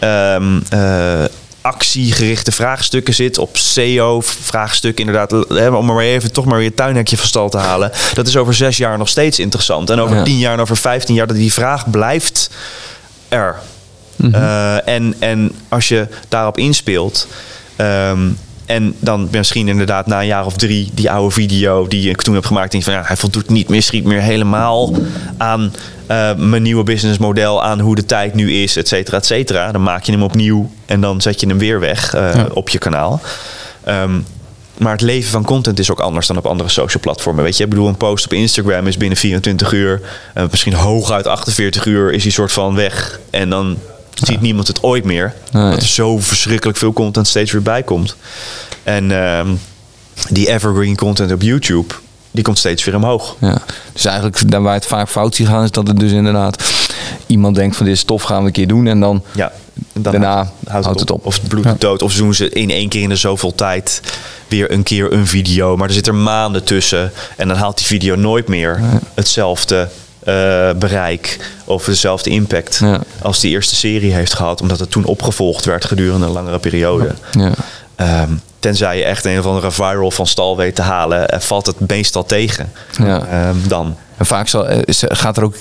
Um, uh, actiegerichte vraagstukken zit. Op SEO-vraagstukken inderdaad. Om maar even toch maar weer tuinhekje van stal te halen. Dat is over zes jaar nog steeds interessant. En over tien jaar en over vijftien jaar dat die vraag blijft er. Mm en, en als je daarop inspeelt. Um, en dan misschien inderdaad na een jaar of drie die oude video die ik toen heb gemaakt. Denk van ja, hij voldoet niet meer, schiet meer helemaal aan uh, mijn nieuwe businessmodel. Aan hoe de tijd nu is, et cetera, et cetera. Dan maak je hem opnieuw en dan zet je hem weer weg uh, op je kanaal. Um, maar het leven van content is ook anders dan op andere social platformen. Weet je, ik bedoel, een post op Instagram is binnen 24 uur, uh, misschien hooguit 48 uur, is die soort van weg. En dan ziet niemand het ooit meer. Dat er zo verschrikkelijk veel content steeds weer bij komt. En uh, die evergreen content op YouTube, die komt steeds weer omhoog. Ja. Dus eigenlijk daar waar het vaak fout zie gaan, is dat het dus inderdaad iemand denkt van dit stof gaan we een keer doen en dan, ja, en dan daarna houdt, het, op. Of het bloed ja. dood. Of doen ze in één keer in de zoveel tijd weer een keer een video. Maar er zit er maanden tussen. En dan haalt die video nooit meer hetzelfde uh, bereik of dezelfde impact ja. als die eerste serie heeft gehad, omdat het toen opgevolgd werd gedurende een langere periode. Ja. Um, tenzij je echt een of andere viral van stal weet te halen, uh, valt het meestal tegen. Ja. Um, dan. En vaak zal, uh, gaat er ook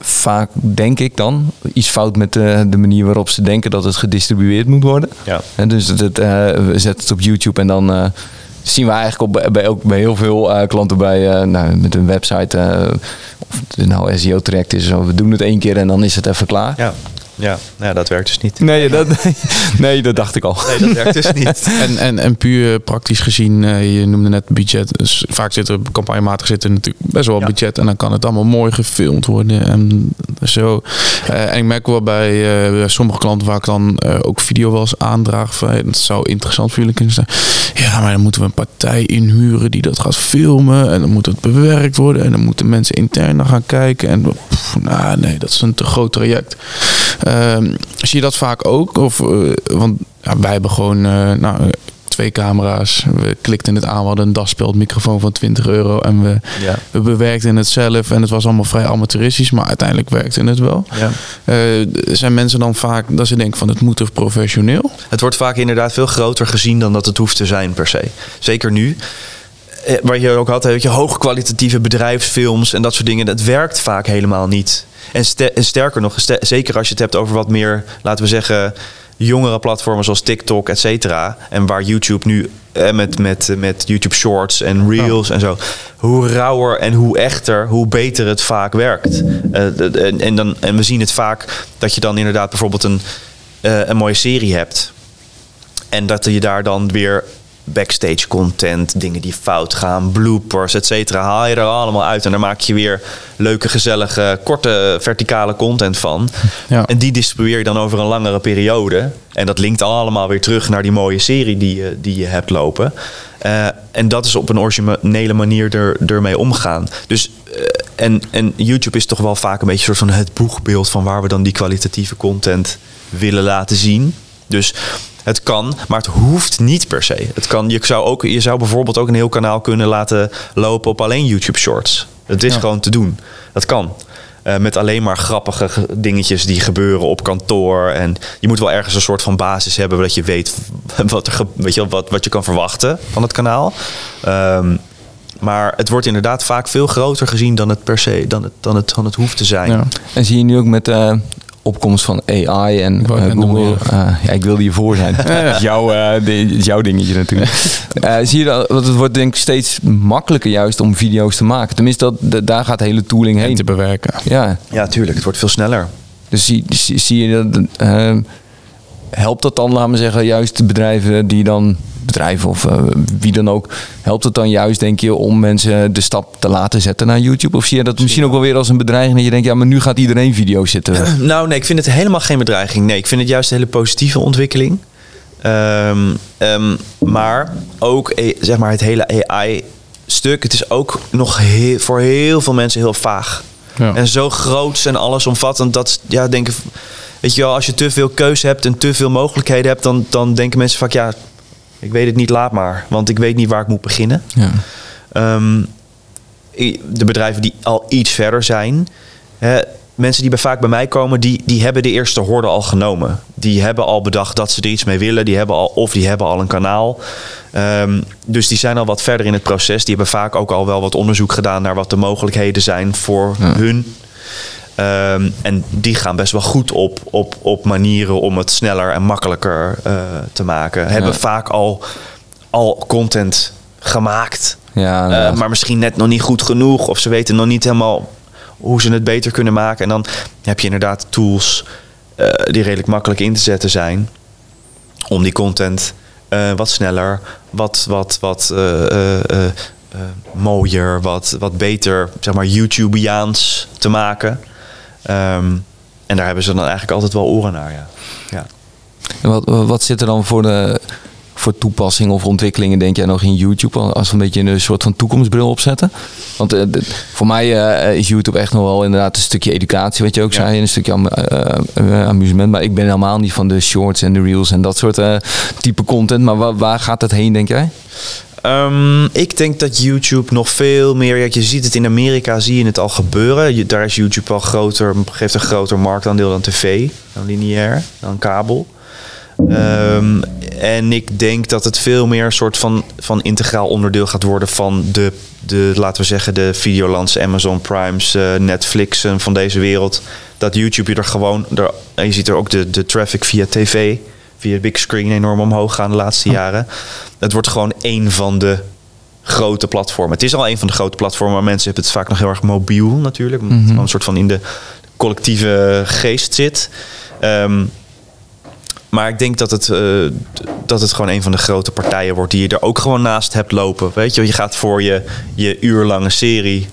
vaak, denk ik dan, iets fout met de, de, manier waarop ze denken dat het gedistribueerd moet worden. Ja. En dus het, we zetten het op YouTube en dan zien we eigenlijk op, bij, ook bij heel veel uh, klanten bij, uh, nou, met een website, uh, of het nou SEO-traject is, we doen het één keer en dan is het even klaar. Ja. Ja, nou, dat werkt dus niet. Nee, dat, nee, dat dacht ik al. Nee, dat werkt dus niet. en, en, en puur praktisch gezien, uh, je noemde net budget. Dus vaak zit er campagnematig zit er natuurlijk best wel budget. En dan kan het allemaal mooi gefilmd worden. En zo. Uh, en ik merk wel bij uh, sommige klanten waar ik dan ook video wel eens aandraag. Van, hey, dat zou interessant voor jullie kunnen zijn. Ja, maar dan moeten we een partij inhuren die dat gaat filmen. En dan moet het bewerkt worden. En dan moeten mensen intern naar gaan kijken. En pff, nou, nee, dat is een te groot traject. Ehm, zie je dat vaak ook? Of, want ja, wij hebben gewoon, nou, twee camera's. We klikten het aan, we hadden een daspeldmicrofoon van 20 euro. En we, ja. we bewerkten het zelf. En het was allemaal vrij amateuristisch, maar uiteindelijk werkte het wel. Ja. Uh, zijn mensen dan vaak dat ze denken van het moet toch professioneel? Het wordt vaak inderdaad veel groter gezien dan dat het hoeft te zijn per se. Zeker nu eh, waar je ook had, weet je, hoogkwalitatieve bedrijfsfilms en dat soort dingen. Dat werkt vaak helemaal niet. En, en sterker nog, zeker als je het hebt over wat meer, laten we zeggen, jongere platformen zoals TikTok, et cetera. En waar YouTube nu eh, met, met, met YouTube Shorts en Reels en zo. Hoe rauwer en hoe echter, hoe beter het vaak werkt. Uh, en, en, dan, en we zien het vaak dat je dan inderdaad bijvoorbeeld een, uh, een mooie serie hebt. En dat je daar dan weer backstage content, dingen die fout gaan, bloopers, et cetera. Haal je er allemaal uit en dan maak je weer leuke, gezellige, korte, verticale content van. Ja. En die distribueer je dan over een langere periode. En dat linkt allemaal weer terug naar die mooie serie die je, die je hebt lopen. Uh, en dat is op een originele manier er, ermee omgaan. Dus, uh, en, en YouTube is toch wel vaak een beetje soort van het boegbeeld van waar we dan die kwalitatieve content willen laten zien. Dus het kan, maar het hoeft niet per se. Het kan, je, zou ook, je zou bijvoorbeeld ook een heel kanaal kunnen laten lopen op alleen YouTube Shorts. Het is gewoon te doen. Dat kan. Uh, met alleen maar grappige dingetjes die gebeuren op kantoor. En je moet wel ergens een soort van basis hebben, dat je weet wat, er, weet je, wat, wat je kan verwachten van het kanaal. Um, maar het wordt inderdaad vaak veel groter gezien dan het per se, dan het, dan het, dan het hoeft te zijn. Ja. En zie je nu ook met uh, opkomst van AI en uh, Google. Uh, ja, ik wilde hiervoor zijn. jouw, uh, jouw dingetje natuurlijk. zie je dat, het wordt denk ik steeds makkelijker juist om video's te maken. Tenminste, dat, daar gaat de hele tooling heen. te bewerken. Ja, ja tuurlijk. Het wordt veel sneller. Dus zie, zie, zie je dat... helpt dat dan, laten we zeggen, juist bedrijven die dan bedrijven of uh, wie dan ook, helpt het dan juist, denk je, om mensen de stap te laten zetten naar YouTube? Of zie je dat misschien ook wel weer als een bedreiging dat je denkt, ja, maar nu gaat iedereen video's zitten? Nou, nee, ik vind het helemaal geen bedreiging. Nee, ik vind het juist een hele positieve ontwikkeling. Um, um, maar ook eh, zeg maar het hele AI-stuk, het is ook nog heel, voor heel veel mensen heel vaag. Ja. En zo groot en allesomvattend dat, ja, denken, weet je wel, als je te veel keuze hebt en te veel mogelijkheden hebt, dan, dan denken mensen vaak, ja, ik weet het niet, laat maar. Want ik weet niet waar ik moet beginnen. Ja. Um, de bedrijven die al iets verder zijn. Hè, mensen die bij, vaak bij mij komen, die, die hebben de eerste horde al genomen. Die hebben al bedacht dat ze er iets mee willen. Die hebben al, of die hebben al een kanaal. Um, dus die zijn al wat verder in het proces. Die hebben vaak ook al wel wat onderzoek gedaan naar wat de mogelijkheden zijn voor hun Um, en die gaan best wel goed op, op, op manieren om het sneller en makkelijker uh, te maken. Ja. Hebben vaak al, al content gemaakt. Ja, uh, maar misschien net nog niet goed genoeg. Of ze weten nog niet helemaal hoe ze het beter kunnen maken. En dan heb je inderdaad tools uh, die redelijk makkelijk in te zetten zijn. Om die content wat sneller, wat, wat, wat mooier, wat, wat beter, zeg maar, YouTubeaans te maken. Um, en daar hebben ze dan eigenlijk altijd wel oren naar. Ja. ja. Wat, wat zit er dan voor de voor toepassingen of ontwikkelingen denk jij nog in YouTube? Als we een beetje een soort van toekomstbril opzetten. Want uh, de, voor mij uh, is YouTube echt nog wel inderdaad een stukje educatie, wat je ook ja. zei. Een stukje uh, amusement. Maar ik ben helemaal niet van de shorts en de reels en dat soort type content. Maar waar, waar gaat het heen, denk jij? Um, ik denk dat YouTube nog veel meer. Ja, je ziet het in Amerika, zie je het al gebeuren. Je, daar is YouTube al groter, geeft een groter marktaandeel dan tv, dan lineair, dan kabel. Um, en ik denk dat het veel meer een soort van, van integraal onderdeel gaat worden van de, de laten we zeggen, de Videolands, Amazon Primes, uh, Netflixen van deze wereld. Dat YouTube er gewoon, er, je ziet er ook de, de traffic via tv via big screen enorm omhoog gaan de laatste jaren. Het wordt gewoon één van de grote platformen. Het is al een van de grote platformen, maar mensen hebben het vaak nog heel erg mobiel natuurlijk. Het mhm. een soort van in de collectieve geest zit. Um, maar ik denk dat het, uh, dat het gewoon een van de grote partijen wordt die je er ook gewoon naast hebt lopen. Weet je, je gaat voor je, je uurlange serie.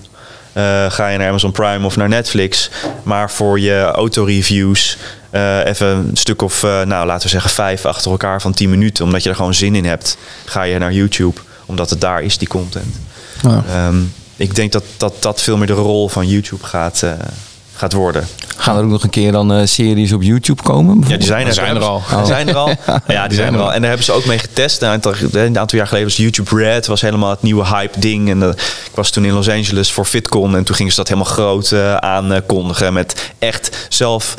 Uh, ga je naar Amazon Prime of naar Netflix. Maar voor je autoreviews uh, even een stuk of, nou laten we zeggen, vijf achter elkaar van tien minuten. Omdat je er gewoon zin in hebt, ga je naar YouTube. Omdat het daar is, die content. Ja. Um, ik denk dat, dat dat veel meer de rol van YouTube gaat, gaat worden. Gaan er ook nog een keer dan uh, series op YouTube komen? Ja, die zijn er, zijn er al. Die zijn er al. Ja, die zijn er al. En daar hebben ze ook mee getest. Een aantal, een aantal jaar geleden was YouTube Red was helemaal het nieuwe hype ding. En uh, ik was toen in Los Angeles voor FitCon en toen gingen ze dat helemaal groot uh, aankondigen met echt zelf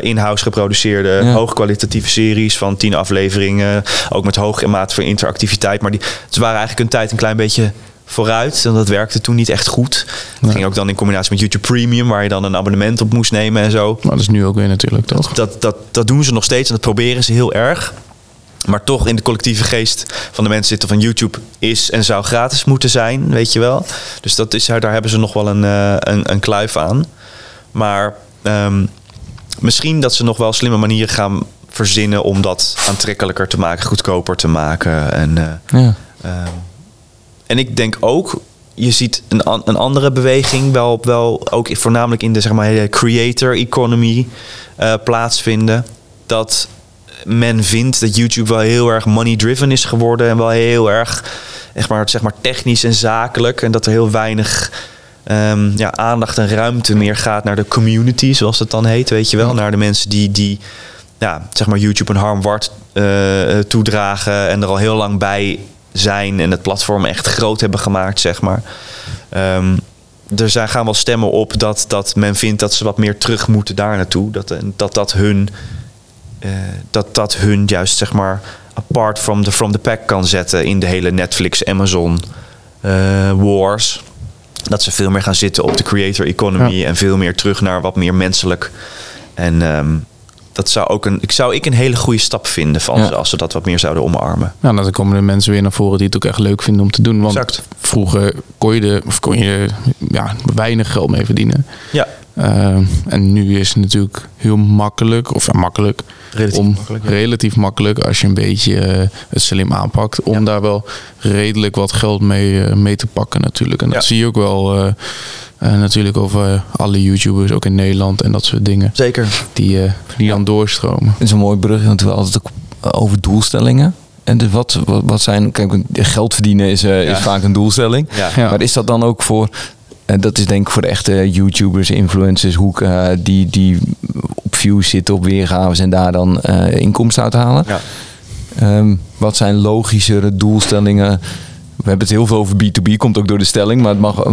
in-house geproduceerde ja. hoogkwalitatieve series van tien afleveringen, ook met hoge mate van interactiviteit. Maar die, ze waren eigenlijk een tijd een klein beetje vooruit. En dat werkte toen niet echt goed. Het ging ook dan in combinatie met YouTube Premium, waar je dan een abonnement op moest nemen en zo. Maar dat is nu ook weer natuurlijk, toch? Dat, dat, dat doen ze nog steeds en dat proberen ze heel erg. Maar toch in de collectieve geest van de mensen zitten van YouTube is en zou gratis moeten zijn, weet je wel. Dus dat is, daar hebben ze nog wel een, uh, een, een kluif aan. Maar um, misschien dat ze nog wel slimme manieren gaan verzinnen om dat aantrekkelijker te maken, goedkoper te maken. En, uh, ja. um, en ik denk ook, je ziet een, een andere beweging wel, wel ook voornamelijk in de zeg maar, creator economy uh, plaatsvinden. Dat men vindt dat YouTube wel heel erg money driven is geworden en wel heel erg echt maar, zeg maar, technisch en zakelijk. En dat er heel weinig um, ja, aandacht en ruimte meer gaat naar de community, zoals het dan heet, weet je wel. Naar de mensen die, die ja, zeg maar YouTube een harm wart uh, toedragen en er al heel lang bij zijn en het platform echt groot hebben gemaakt, zeg maar. Um, er zijn, gaan wel stemmen op dat, dat men vindt dat ze wat meer terug moeten daar naartoe. Dat dat, dat hun uh, dat dat hun juist zeg maar apart from the, from the pack kan zetten in de hele Netflix, Amazon uh, wars. Dat ze veel meer gaan zitten op de creator economy en veel meer terug naar wat meer menselijk. En um, dat zou, ook een, ik zou ik een hele goede stap vinden van ze, als ze dat wat meer zouden omarmen. Ja, nou, dan komen er mensen weer naar voren die het ook echt leuk vinden om te doen. Want exact. vroeger kon je, de, of kon je ja, weinig geld mee verdienen. Ja. Uh, en nu is het natuurlijk heel makkelijk, of ja, makkelijk, relatief om, makkelijk, ja. relatief makkelijk als je een beetje uh, het slim aanpakt, om ja. daar wel redelijk wat geld mee, uh, mee te pakken natuurlijk. En dat zie je ook wel uh, natuurlijk over alle YouTubers, ook in Nederland en dat soort dingen. Zeker. Die, uh, die dan doorstromen. Het is een mooi brug, want we altijd ook over doelstellingen. En dus wat, wat, wat zijn, kijk, geld verdienen is, uh, ja. is vaak een doelstelling. Ja. Maar is dat dan ook voor, en dat is denk ik voor de echte YouTubers, influencers, hoek, die, die op views zitten, op weergaves en daar dan inkomsten uit halen? Ja. Um, wat zijn logischere doelstellingen we hebben het heel veel over B2B, komt ook door de stelling. Maar het mag,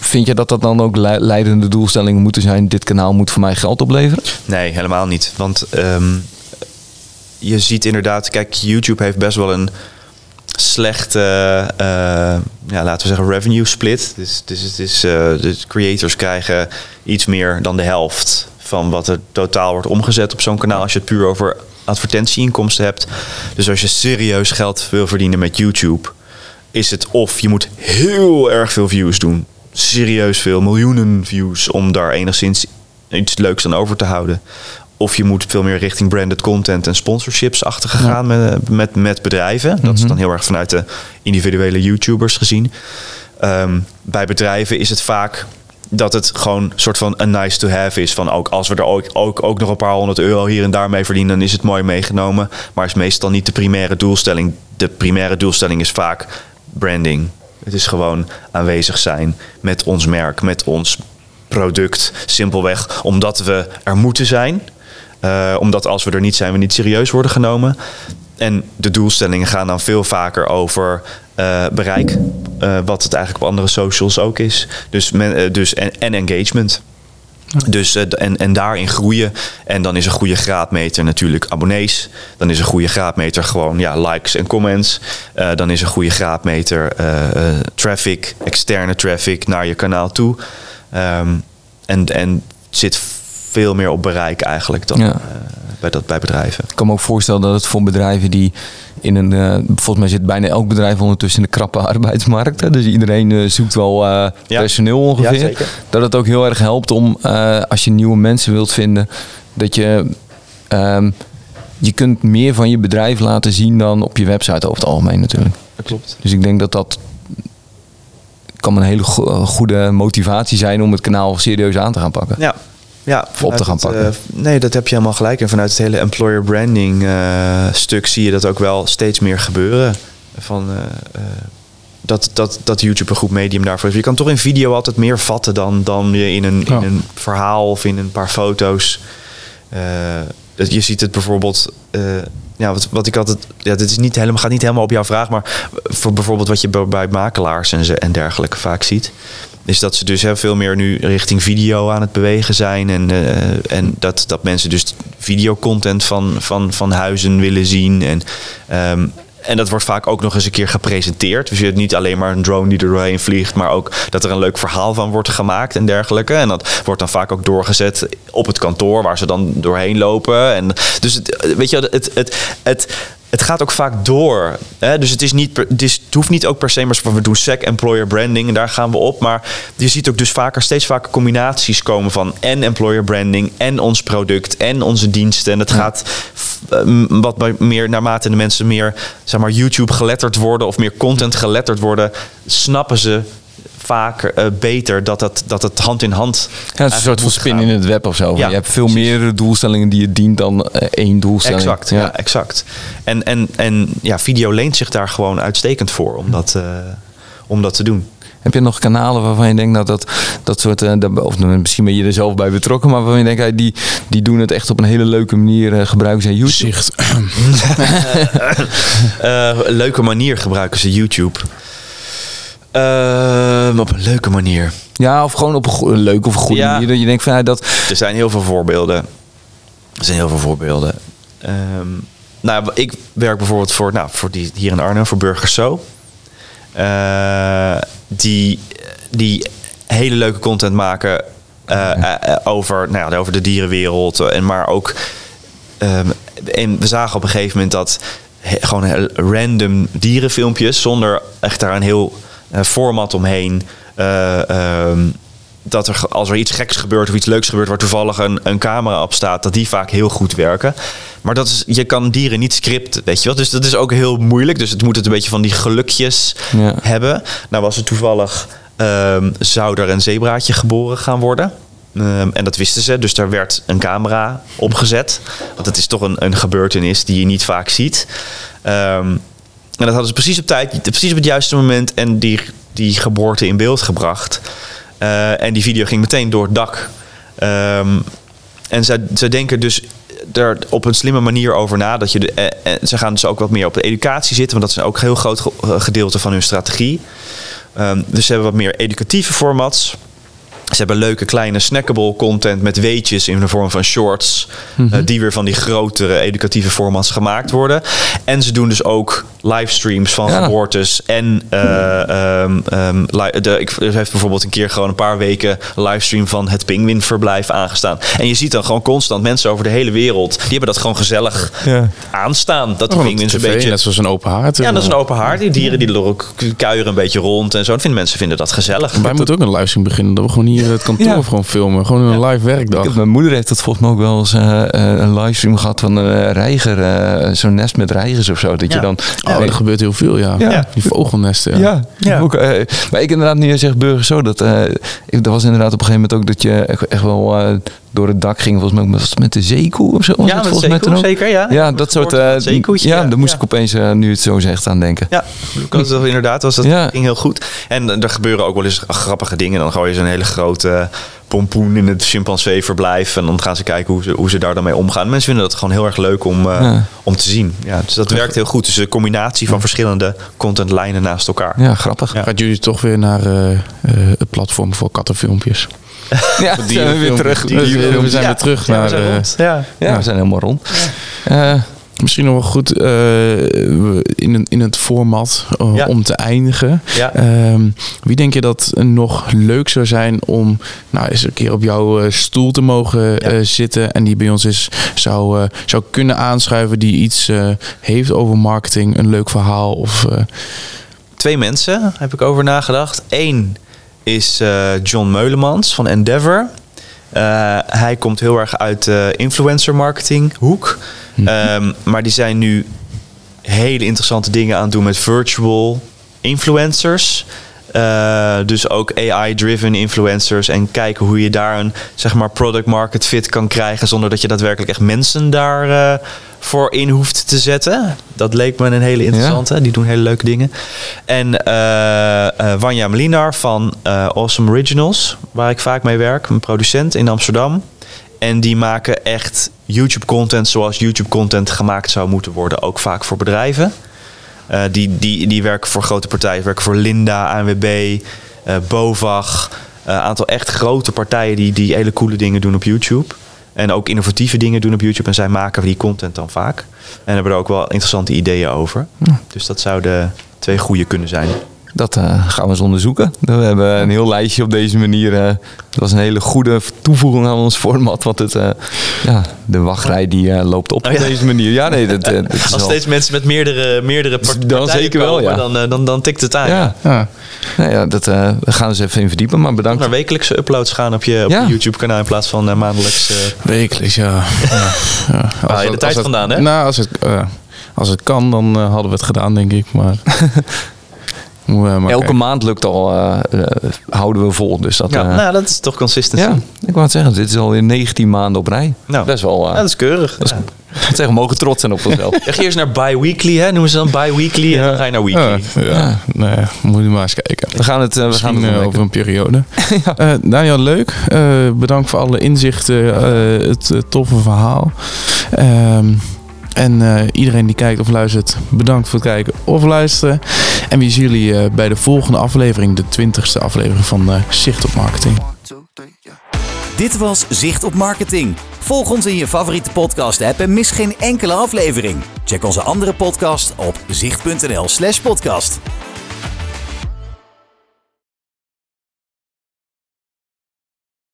vind je dat dat dan ook leidende doelstellingen moeten zijn? Dit kanaal moet voor mij geld opleveren? Nee, helemaal niet. Want um, je ziet inderdaad, kijk, YouTube heeft best wel een slechte, uh, ja, laten we zeggen, revenue split. Dus, dus, creators krijgen iets meer dan de helft van wat er totaal wordt omgezet op zo'n kanaal. Als je het puur over advertentieinkomsten hebt. Dus als je serieus geld wil verdienen met YouTube is het of je moet heel erg veel views doen. Serieus veel, miljoenen views om daar enigszins iets leuks aan over te houden. Of je moet veel meer richting branded content en sponsorships achter gaan ja. met, met, met bedrijven. Dat mm -hmm. is mhm. dan heel erg vanuit de individuele YouTubers gezien. Um, bij bedrijven is het vaak dat het gewoon een soort van een nice to have is. Van ook als we er ook, ook, ook nog een paar honderd euro hier en daar mee verdienen, dan is het mooi meegenomen. Maar is meestal niet de primaire doelstelling. De primaire doelstelling is vaak branding. Het is gewoon aanwezig zijn met ons merk, met ons product. Simpelweg omdat we er moeten zijn. Uh, omdat als we er niet zijn, we niet serieus worden genomen. En de doelstellingen gaan dan veel vaker over uh, bereik. Uh, wat het eigenlijk op andere socials ook is. Dus, dus en engagement. Dus, uh, en, en daarin groeien. En dan is een goede graadmeter natuurlijk abonnees. Dan is een goede graadmeter gewoon ja, likes en comments. Uh, dan is een goede graadmeter uh, traffic, externe traffic naar je kanaal toe. Um, en, en zit veel meer op bereik eigenlijk dan ja. Bij, dat, bij bedrijven. Ik kan me ook voorstellen dat het voor bedrijven die in een, uh, volgens mij zit bijna elk bedrijf ondertussen in de krappe arbeidsmarkt. Hè? Dus iedereen uh, zoekt wel uh, ja. personeel ongeveer. Ja, dat het ook heel erg helpt om, als je nieuwe mensen wilt vinden, dat je, um, je kunt meer van je bedrijf laten zien dan op je website over het algemeen natuurlijk. Dat klopt. Dus ik denk dat dat kan een hele go goede motivatie zijn om het kanaal serieus aan te gaan pakken. Ja, ja, op te gaan het, pakken. Uh, nee, dat heb je helemaal gelijk. En vanuit het hele employer branding uh, stuk zie je dat ook wel steeds meer gebeuren. Van, uh, dat, dat, dat YouTube een goed medium daarvoor is. Je kan toch in video altijd meer vatten dan, dan je in een, in een verhaal of in een paar foto's. Uh, je ziet het bijvoorbeeld. Ja, wat, wat ik altijd. Ja, dit is niet helemaal, gaat niet helemaal op jouw vraag, maar voor bijvoorbeeld wat je bij makelaars en, en dergelijke vaak ziet. Is dat ze dus heel veel meer nu richting video aan het bewegen zijn. En, uh, en dat, dat mensen dus videocontent van, van, van huizen willen zien. En um, en dat wordt vaak ook nog eens een keer gepresenteerd. Dus je hebt niet alleen maar een drone die er doorheen vliegt, maar ook dat er een leuk verhaal van wordt gemaakt en dergelijke. En dat wordt dan vaak ook doorgezet op het kantoor waar ze dan doorheen lopen. En dus weet je, het, het, het, het gaat ook vaak door. Hè? Dus het, is niet het, is, het hoeft niet ook per se, maar we doen SEC employer branding en daar gaan we op. Maar je ziet ook dus vaker, steeds vaker combinaties komen van en employer branding en ons product en onze diensten. En het gaat uh, wat meer naarmate de mensen meer zeg maar, YouTube geletterd worden of meer content geletterd worden, snappen ze vaak uh, beter dat het, dat het hand in hand. Ja, het is een soort van spin in het web of zo. Ja, je hebt veel meer doelstellingen die je dient dan uh, één doelstelling. Exact, ja. ja, exact. En, en, en ja, video leent zich daar gewoon uitstekend voor om dat, uh, om dat te doen. Heb je nog kanalen waarvan je denkt dat dat, dat soort, of misschien ben je er zelf bij betrokken, maar waarvan je denkt, die, die doen het echt op een hele leuke manier, gebruiken ze YouTube? Zicht. leuke manier gebruiken ze YouTube. Uh, op een leuke manier. Ja, of gewoon op een, leuke of een goede manier. Dat je denkt van ja, dat. Er zijn heel veel voorbeelden. Er zijn heel veel voorbeelden. Um, nou, ik werk bijvoorbeeld voor, nou, voor die hier in Arnhem, voor Burgers Zo. Uh, die, die hele leuke content maken uh, over, nou ja, over de dierenwereld. En maar ook. Um, en we zagen op een gegeven moment dat gewoon random dierenfilmpjes zonder echt daar een heel format omheen. Uh, um, dat er als er iets geks gebeurt of iets leuks gebeurt waar toevallig een, een camera op staat, dat die vaak heel goed werken. Maar dat is, je kan dieren niet scripten, weet je wel. Dus dat is ook heel moeilijk. Dus het moet het een beetje van die gelukjes ja. hebben. Nou was er toevallig, um, zou er een zebraatje geboren gaan worden. Um, en dat wisten ze, dus daar werd een camera opgezet. Want het is toch een, een gebeurtenis die je niet vaak ziet. Um, en dat hadden ze precies op tijd, precies op het juiste moment en die, die geboorte in beeld gebracht. Uh, en die video ging meteen door het dak. Um, en zij, zij denken dus er op een slimme manier over na. Dat je de, eh, ze gaan dus ook wat meer op de educatie zitten, want dat is ook een heel groot gedeelte van hun strategie. Um, dus ze hebben wat meer educatieve formats. Ze hebben leuke kleine snackable content met weetjes in de vorm van shorts. Mm -hmm. uh, die weer van die grotere educatieve formats gemaakt worden. En ze doen dus ook livestreams van ja. geboortes. En uh, um, um, de, ik heeft bijvoorbeeld een keer gewoon een paar weken livestream van het Pinguïnverblijf aangestaan. En je ziet dan gewoon constant mensen over de hele wereld. Die hebben dat gewoon gezellig ja. aanstaan. Dat die oh, pinguïns een beetje. Net zoals een open haard. Ja, dat is een open haard. Die dieren die ook kuieren een beetje rond en zo. En vinden mensen vinden dat gezellig. Wij moeten ook een livestream beginnen. Dat we gewoon hier het kantoor ja. gewoon filmen. Gewoon een live werkdag. Mijn moeder heeft dat volgens mij ook wel eens uh, een livestream gehad van een reiger. Uh, Zo'n nest met reigers of zo. Dat je dan. Oh, er gebeurt heel veel, ja. ja. Die vogelnesten. Ja, ja. Ook, uh, maar ik inderdaad nu zeg burger zo. Dat, uh, ik, dat was inderdaad op een gegeven moment ook dat je echt wel uh, door het dak ging. Volgens mij was het met de zeekoe of zo. Was ja, het, met volgens zeekoe, zeker. Ja, ja dat soort. Uh, ja, daar moest ik opeens nu het zo zegt aan denken. Ja, dat inderdaad was dat ging heel goed. En er gebeuren ook wel eens grappige dingen. Dan gooi je zo'n hele grote pompoen in het chimpansee-verblijf. En dan gaan ze kijken hoe ze, hoe ze daar dan mee omgaan. Mensen vinden dat gewoon heel erg leuk om, uh, ja. om te zien. Ja, dus dat werkt heel goed. Dus een combinatie van verschillende contentlijnen naast elkaar. Ja, grappig. Ja. Gaat jullie toch weer naar uh, uh, het platform voor kattenfilmpjes? ja, die zijn we weer terug. We zijn weer terug naar... We zijn, rond. Ja. Ja. we zijn helemaal rond. Misschien nog wel goed uh, in, in het format uh, ja. om te eindigen. Ja. Uh, wie denk je dat nog leuk zou zijn om nou, eens een keer op jouw uh, stoel te mogen ja. zitten en die bij ons is, zou, zou kunnen aanschuiven die iets heeft over marketing, een leuk verhaal? Of, Twee mensen heb ik over nagedacht. Eén is John Meulemans van Endeavor. Hij komt heel erg uit de influencer marketing hoek. Um, maar die zijn nu hele interessante dingen aan het doen met virtual influencers. Dus ook AI-driven influencers. En kijken hoe je daar een zeg maar, product market fit kan krijgen. Zonder dat je daadwerkelijk echt mensen daar voor in hoeft te zetten. Dat leek me een hele interessante. Die doen hele leuke dingen. En uh, Wanja Melinar van Awesome Originals, waar ik vaak mee werk, een producent in Amsterdam. En die maken echt YouTube-content zoals YouTube-content gemaakt zou moeten worden, ook vaak voor bedrijven. Uh, die, die, die werken voor grote partijen, werken voor Linda, ANWB, uh, Bovag. Een aantal echt grote partijen die, die hele coole dingen doen op YouTube. En ook innovatieve dingen doen op YouTube. En zij maken die content dan vaak. En hebben er ook wel interessante ideeën over. Dus dat zouden twee goede kunnen zijn. Dat uh, gaan we eens onderzoeken. We hebben een heel lijstje op deze manier. Uh, dat was een hele goede toevoeging aan ons format. Want het, uh, ja, de wachtrij die loopt op oh, op deze manier. Ja, nee, dat, dat Als al... steeds mensen met meerdere, meerdere partijen dan zeker wel, ja. dan, dan, dan tikt het aan. Ja, ja. ja. ja dat, we gaan eens even in verdiepen. Maar bedankt. Naar wekelijkse uploads gaan op je, op je YouTube kanaal in plaats van maandelijks. Wekelijks, ja. ja. Je de tijd vandaan, hè? Nou, als het, als het kan, dan hadden we het gedaan, denk ik. Maar... Elke maand lukt al, uh, houden we vol. Dus dat, ja, uh, nou, dat is toch consistency. Ja, ik wou het zeggen, dit is al in 19 maanden op rij. Nou, dat is wel... ja, dat is keurig. Dat is, ja. we mogen trots zijn op onszelf. ga je eerst naar bi-weekly, hè? Noemen ze dan bi-weekly en dan ga je naar weekly. ja, nee, moet je maar eens kijken. We gaan het, we gaan het over een periode. ja. Daniel, leuk. bedankt voor alle inzichten, het toffe verhaal. Ehm, en uh, iedereen die kijkt of luistert, bedankt voor het kijken of luisteren. En we zien jullie uh, bij de volgende aflevering, de twintigste aflevering van uh, Zicht op Marketing. Dit was Zicht op Marketing. Volg ons in je favoriete podcast-app en mis geen enkele aflevering. Check onze andere podcast op zicht.nl/podcast.